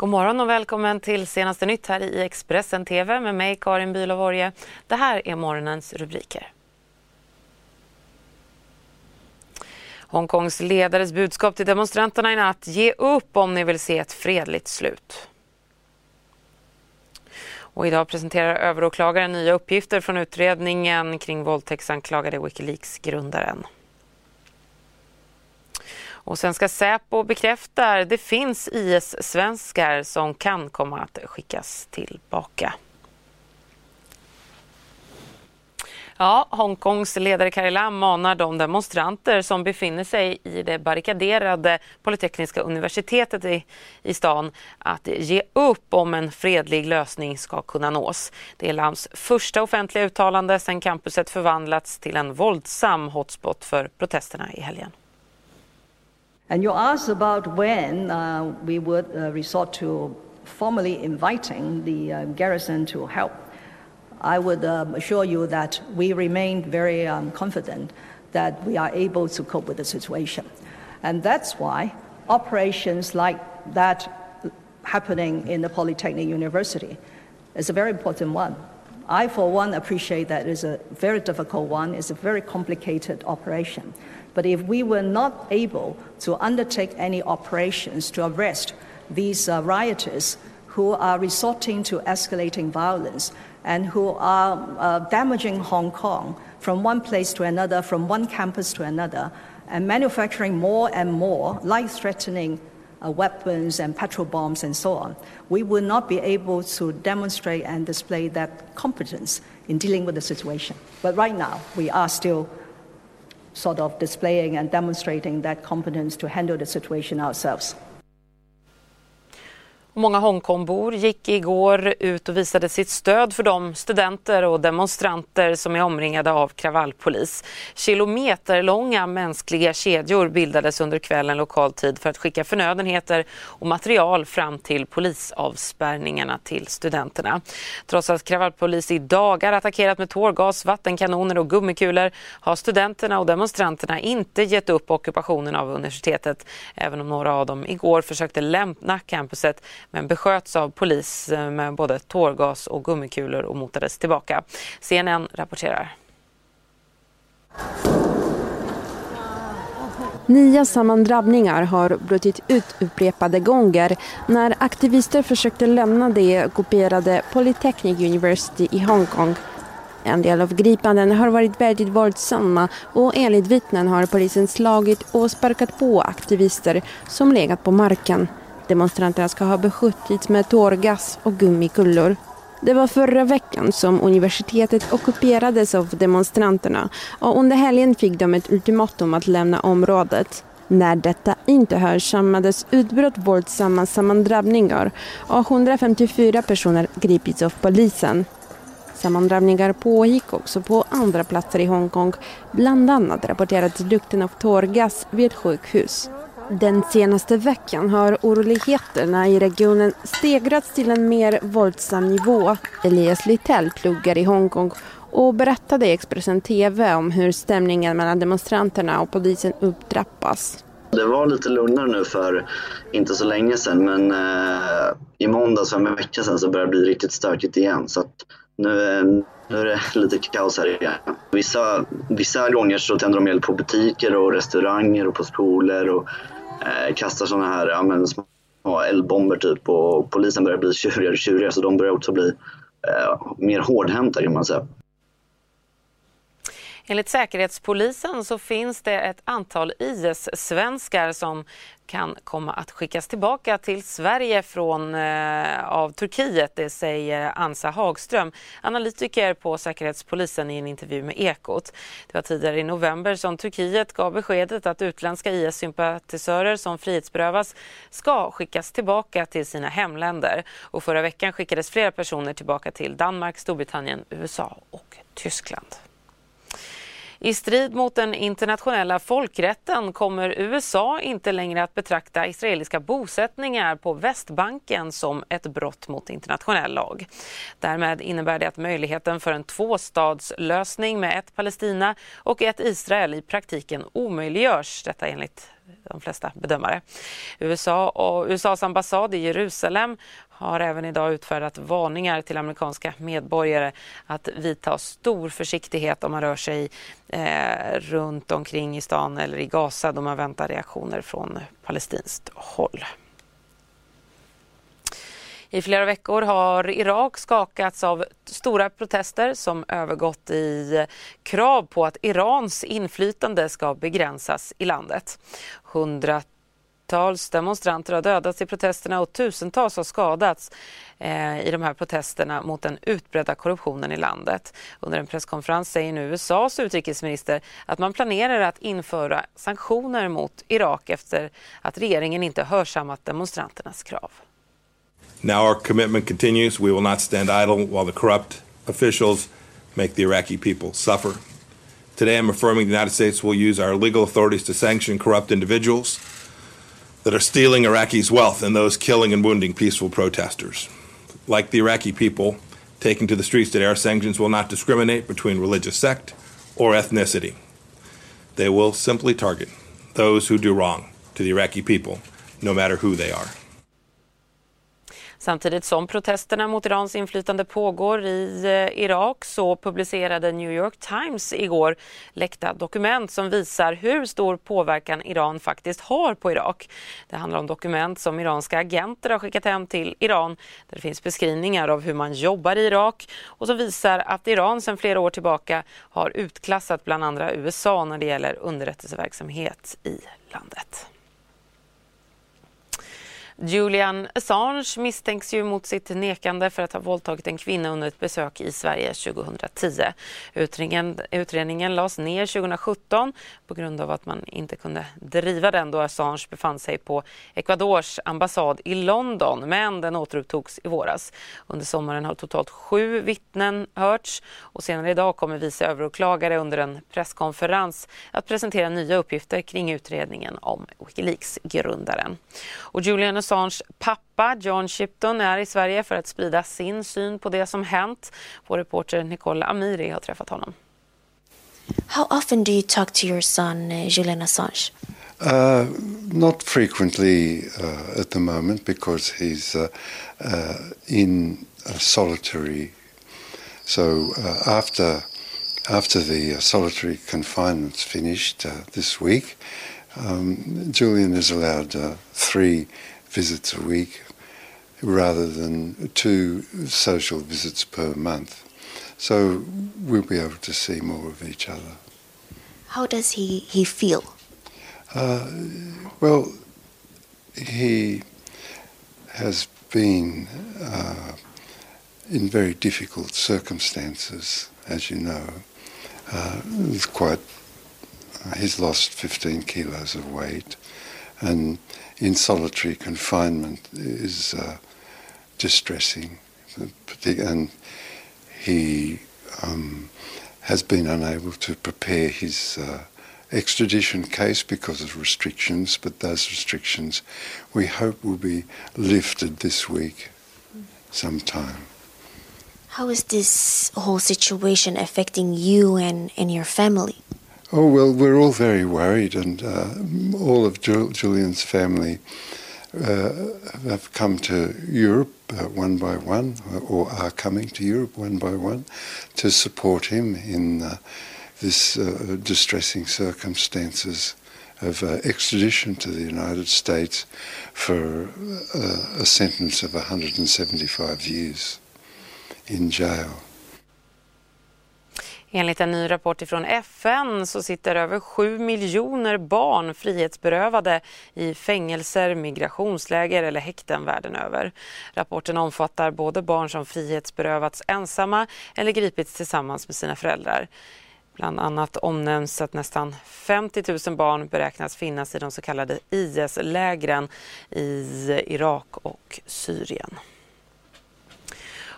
God morgon och välkommen till senaste nytt här i Expressen TV med mig Karin Bülow Det här är morgonens rubriker. Hongkongs ledares budskap till demonstranterna i natt. Ge upp om ni vill se ett fredligt slut. Och idag presenterar överåklagaren nya uppgifter från utredningen kring våldtäktsanklagade Wikileaks-grundaren. Och svenska Säpo bekräftar att det finns IS-svenskar som kan komma att skickas tillbaka. Ja, Hongkongs ledare Carrie Lam manar de demonstranter som befinner sig i det barrikaderade Polytekniska universitetet i, i stan att ge upp om en fredlig lösning ska kunna nås. Det är Lams första offentliga uttalande sedan campuset förvandlats till en våldsam hotspot för protesterna i helgen. And you asked about when uh, we would uh, resort to formally inviting the uh, garrison to help. I would um, assure you that we remain very um, confident that we are able to cope with the situation. And that's why operations like that happening in the Polytechnic University is a very important one. I, for one, appreciate that it is a very difficult one. It's a very complicated operation. But if we were not able to undertake any operations to arrest these uh, rioters who are resorting to escalating violence and who are uh, damaging Hong Kong from one place to another, from one campus to another, and manufacturing more and more life threatening uh, weapons and petrol bombs and so on, we will not be able to demonstrate and display that competence in dealing with the situation. But right now, we are still sort of displaying and demonstrating that competence to handle the situation ourselves. Många Hongkongbor gick igår ut och visade sitt stöd för de studenter och demonstranter som är omringade av kravallpolis. Kilometerlånga mänskliga kedjor bildades under kvällen lokal tid för att skicka förnödenheter och material fram till polisavspärrningarna till studenterna. Trots att kravallpolis i dagar attackerat med tårgas, vattenkanoner och gummikulor har studenterna och demonstranterna inte gett upp ockupationen av universitetet, även om några av dem igår försökte lämna campuset men besköts av polis eh, med både tårgas och gummikulor och motades tillbaka. CNN rapporterar. Nya sammandrabbningar har brutit ut upprepade gånger när aktivister försökte lämna det ockuperade Polytechnic University i Hongkong. En del av gripanden har varit väldigt våldsamma och enligt vittnen har polisen slagit och sparkat på aktivister som legat på marken. Demonstranterna ska ha beskjutits med tårgas och gummikullor. Det var förra veckan som universitetet ockuperades av demonstranterna och under helgen fick de ett ultimatum att lämna området. När detta inte hörsammades utbröt våldsamma sammandrabbningar och 154 personer gripits av polisen. Sammandrabbningar pågick också på andra platser i Hongkong. Bland annat rapporterades lukten av tårgas vid ett sjukhus. Den senaste veckan har oroligheterna i regionen stegrats till en mer våldsam nivå. Elias Littell pluggar i Hongkong och berättade i Expressen TV om hur stämningen mellan demonstranterna och polisen upptrappas. Det var lite lugnare nu för inte så länge sedan men eh, i måndags för en vecka sedan så började det bli riktigt stökigt igen. Så nu, eh, nu är det lite kaos här igen. Vissa, vissa gånger så tänder de eld på butiker och restauranger och på skolor och eh, kastar sådana här ja, men, små eldbomber typ och polisen börjar bli tjurigare och tjurigare så de börjar också bli eh, mer hårdhänta kan man säga. Enligt Säkerhetspolisen så finns det ett antal IS-svenskar som kan komma att skickas tillbaka till Sverige från, eh, av Turkiet, det säger Ansa Hagström, analytiker på Säkerhetspolisen i en intervju med Ekot. Det var tidigare i november som Turkiet gav beskedet att utländska IS-sympatisörer som frihetsberövas ska skickas tillbaka till sina hemländer. Och förra veckan skickades flera personer tillbaka till Danmark, Storbritannien, USA och Tyskland. I strid mot den internationella folkrätten kommer USA inte längre att betrakta israeliska bosättningar på Västbanken som ett brott mot internationell lag. Därmed innebär det att möjligheten för en tvåstadslösning med ett Palestina och ett Israel i praktiken omöjliggörs, detta enligt de flesta bedömare. USA och USAs ambassad i Jerusalem har även idag utfärdat varningar till amerikanska medborgare att vidta stor försiktighet om man rör sig eh, runt omkring i stan eller i Gaza då man väntar reaktioner från palestinskt håll. I flera veckor har Irak skakats av stora protester som övergått i krav på att Irans inflytande ska begränsas i landet. Tiotals demonstranter har dödats i protesterna och tusentals har skadats eh, i de här protesterna mot den utbredda korruptionen i landet. Under en presskonferens säger nu USAs utrikesminister att man planerar att införa sanktioner mot Irak efter att regeringen inte hörsammat demonstranternas krav. Now our commitment continues. We will not stand idle while the corrupt officials make the Iraqi people suffer. Today, I'm affirming the United States will use our legal authorities to sanction corrupt individuals that are stealing Iraqis' wealth and those killing and wounding peaceful protesters. Like the Iraqi people, taking to the streets today, our sanctions will not discriminate between religious sect or ethnicity. They will simply target those who do wrong to the Iraqi people, no matter who they are. Samtidigt som protesterna mot Irans inflytande pågår i eh, Irak så publicerade New York Times igår läckta dokument som visar hur stor påverkan Iran faktiskt har på Irak. Det handlar om dokument som iranska agenter har skickat hem till Iran där det finns beskrivningar av hur man jobbar i Irak och som visar att Iran sedan flera år tillbaka har utklassat bland andra USA när det gäller underrättelseverksamhet i landet. Julian Assange misstänks ju mot sitt nekande för att ha våldtagit en kvinna under ett besök i Sverige 2010. Utredningen, utredningen lades ner 2017 på grund av att man inte kunde driva den då Assange befann sig på Ecuadors ambassad i London, men den återupptogs i våras. Under sommaren har totalt sju vittnen hörts och senare idag kommer vice överåklagare under en presskonferens att presentera nya uppgifter kring utredningen om Wikileaks-grundaren. Och Julian Assange pappa John Shipton är i Sverige för att sprida sin syn på det som hänt. Vår reporter Nicole Amiri har träffat honom. How often do you talk to your son uh, Julian Assange? Uh, not frequently uh, at the moment because he's uh, uh, in solitary. So uh, after after the solitary confinement's finished this week, um, Julian is allowed three visits a week rather than two social visits per month. So we'll be able to see more of each other. How does he, he feel? Uh, well, he has been uh, in very difficult circumstances, as you know. Uh, quite. Uh, he's lost 15 kilos of weight, and in solitary confinement is uh, distressing, and he um, has been unable to prepare his uh, extradition case because of restrictions, but those restrictions we hope will be lifted this week sometime. How is this whole situation affecting you and, and your family? Oh, well, we're all very worried, and uh, all of Julian's family uh, have come to Europe uh, one by one, or are coming to Europe one by one, to support him in uh, this uh, distressing circumstances of uh, extradition to the United States for a sentence of 175 years in jail. Enligt en ny rapport från FN så sitter över 7 miljoner barn frihetsberövade i fängelser, migrationsläger eller häkten världen över. Rapporten omfattar både barn som frihetsberövats ensamma eller gripits tillsammans med sina föräldrar. Bland annat omnämns att nästan 50 000 barn beräknas finnas i de så kallade IS-lägren i Irak och Syrien.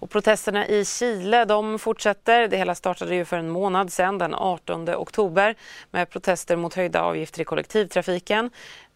Och protesterna i Chile de fortsätter. Det hela startade ju för en månad sedan, den 18 oktober med protester mot höjda avgifter i kollektivtrafiken.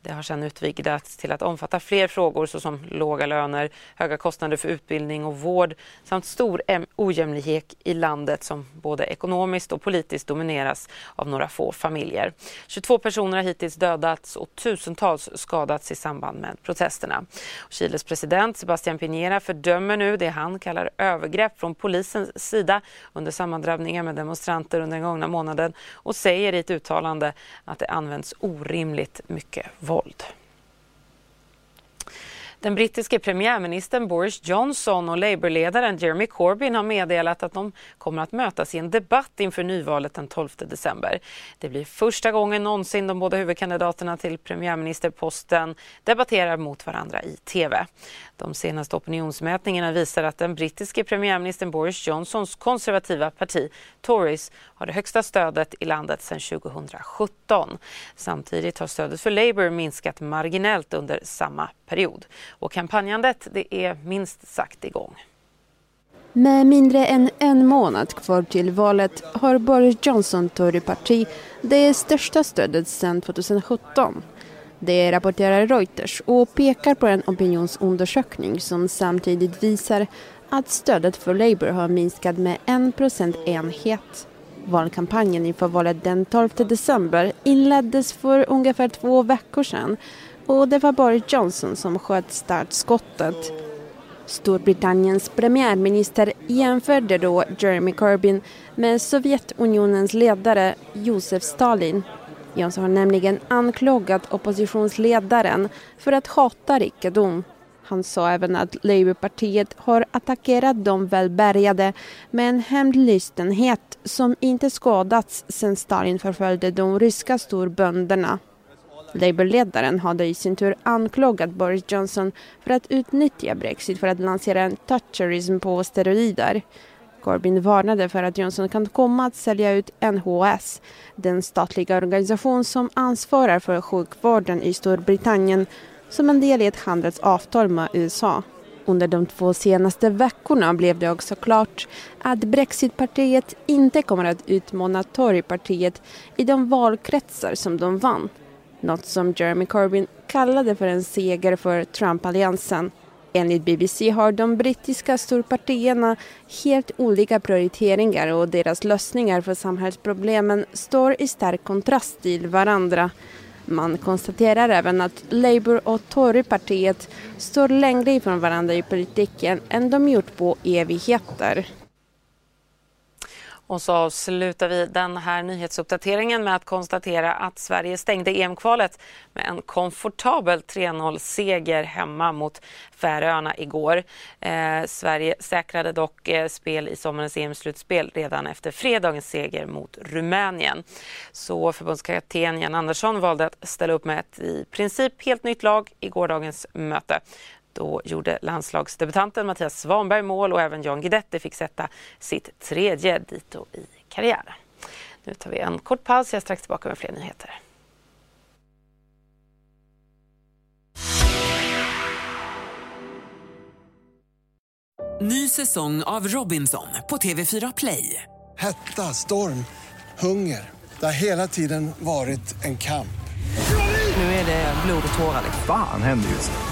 Det har sedan utvidgats till att omfatta fler frågor såsom låga löner, höga kostnader för utbildning och vård samt stor ojämlikhet i landet som både ekonomiskt och politiskt domineras av några få familjer. 22 personer har hittills dödats och tusentals skadats i samband med protesterna. Chiles president Sebastián Piñera fördömer nu det han kallar övergrepp från polisens sida under sammandrabbningar med demonstranter under den gångna månaden och säger i ett uttalande att det används orimligt mycket våld våld. Den brittiske premiärministern Boris Johnson och Labourledaren Jeremy Corbyn har meddelat att de kommer att mötas i en debatt inför nyvalet den 12 december. Det blir första gången någonsin de båda huvudkandidaterna till premiärministerposten debatterar mot varandra i tv. De senaste opinionsmätningarna visar att den brittiske premiärministern Boris Johnsons konservativa parti Tories har det högsta stödet i landet sedan 2017. Samtidigt har stödet för Labour minskat marginellt under samma period. Och kampanjandet det är minst sagt igång. Med mindre än en månad kvar till valet har Boris Johnson Toryparti det största stödet sedan 2017. Det rapporterar Reuters och pekar på en opinionsundersökning som samtidigt visar att stödet för Labour har minskat med en procentenhet. Valkampanjen inför valet den 12 december inleddes för ungefär två veckor sedan och det var Boris Johnson som sköt startskottet. Storbritanniens premiärminister jämförde då Jeremy Corbyn med Sovjetunionens ledare Josef Stalin. Johnson har nämligen anklagat oppositionsledaren för att hata rikedom. Han sa även att Labourpartiet har attackerat de välbärgade med en hämndlystenhet som inte skadats sedan Stalin förföljde de ryska storbönderna. Labourledaren hade i sin tur anklagat Boris Johnson för att utnyttja Brexit för att lansera en toucherism på steroider. Corbyn varnade för att Johnson kan komma att sälja ut NHS, den statliga organisation som ansvarar för sjukvården i Storbritannien som en del i ett handelsavtal med USA. Under de två senaste veckorna blev det också klart att Brexitpartiet inte kommer att utmana Torypartiet i de valkretsar som de vann. Något som Jeremy Corbyn kallade för en seger för Trump-alliansen. Enligt BBC har de brittiska storpartierna helt olika prioriteringar och deras lösningar för samhällsproblemen står i stark kontrast till varandra. Man konstaterar även att Labour och Torypartiet står längre ifrån varandra i politiken än de gjort på evigheter. Och så avslutar vi den här nyhetsuppdateringen med att konstatera att Sverige stängde EM-kvalet med en komfortabel 3-0-seger hemma mot Färöarna igår. Eh, Sverige säkrade dock eh, spel i sommarens EM-slutspel redan efter fredagens seger mot Rumänien. Så förbundskapten Jan Andersson valde att ställa upp med ett i princip helt nytt lag i gårdagens möte. Då gjorde landslagsdebutanten Mattias Svanberg mål och även Jan Guidetti fick sätta sitt tredje dito i karriären. Nu tar vi en kort paus. Jag är strax tillbaka med fler nyheter. Ny säsong av Robinson på TV4 Play. Hetta, storm, hunger. Det har hela tiden varit en kamp. Nu är det blod och tårar. Fan händer just det.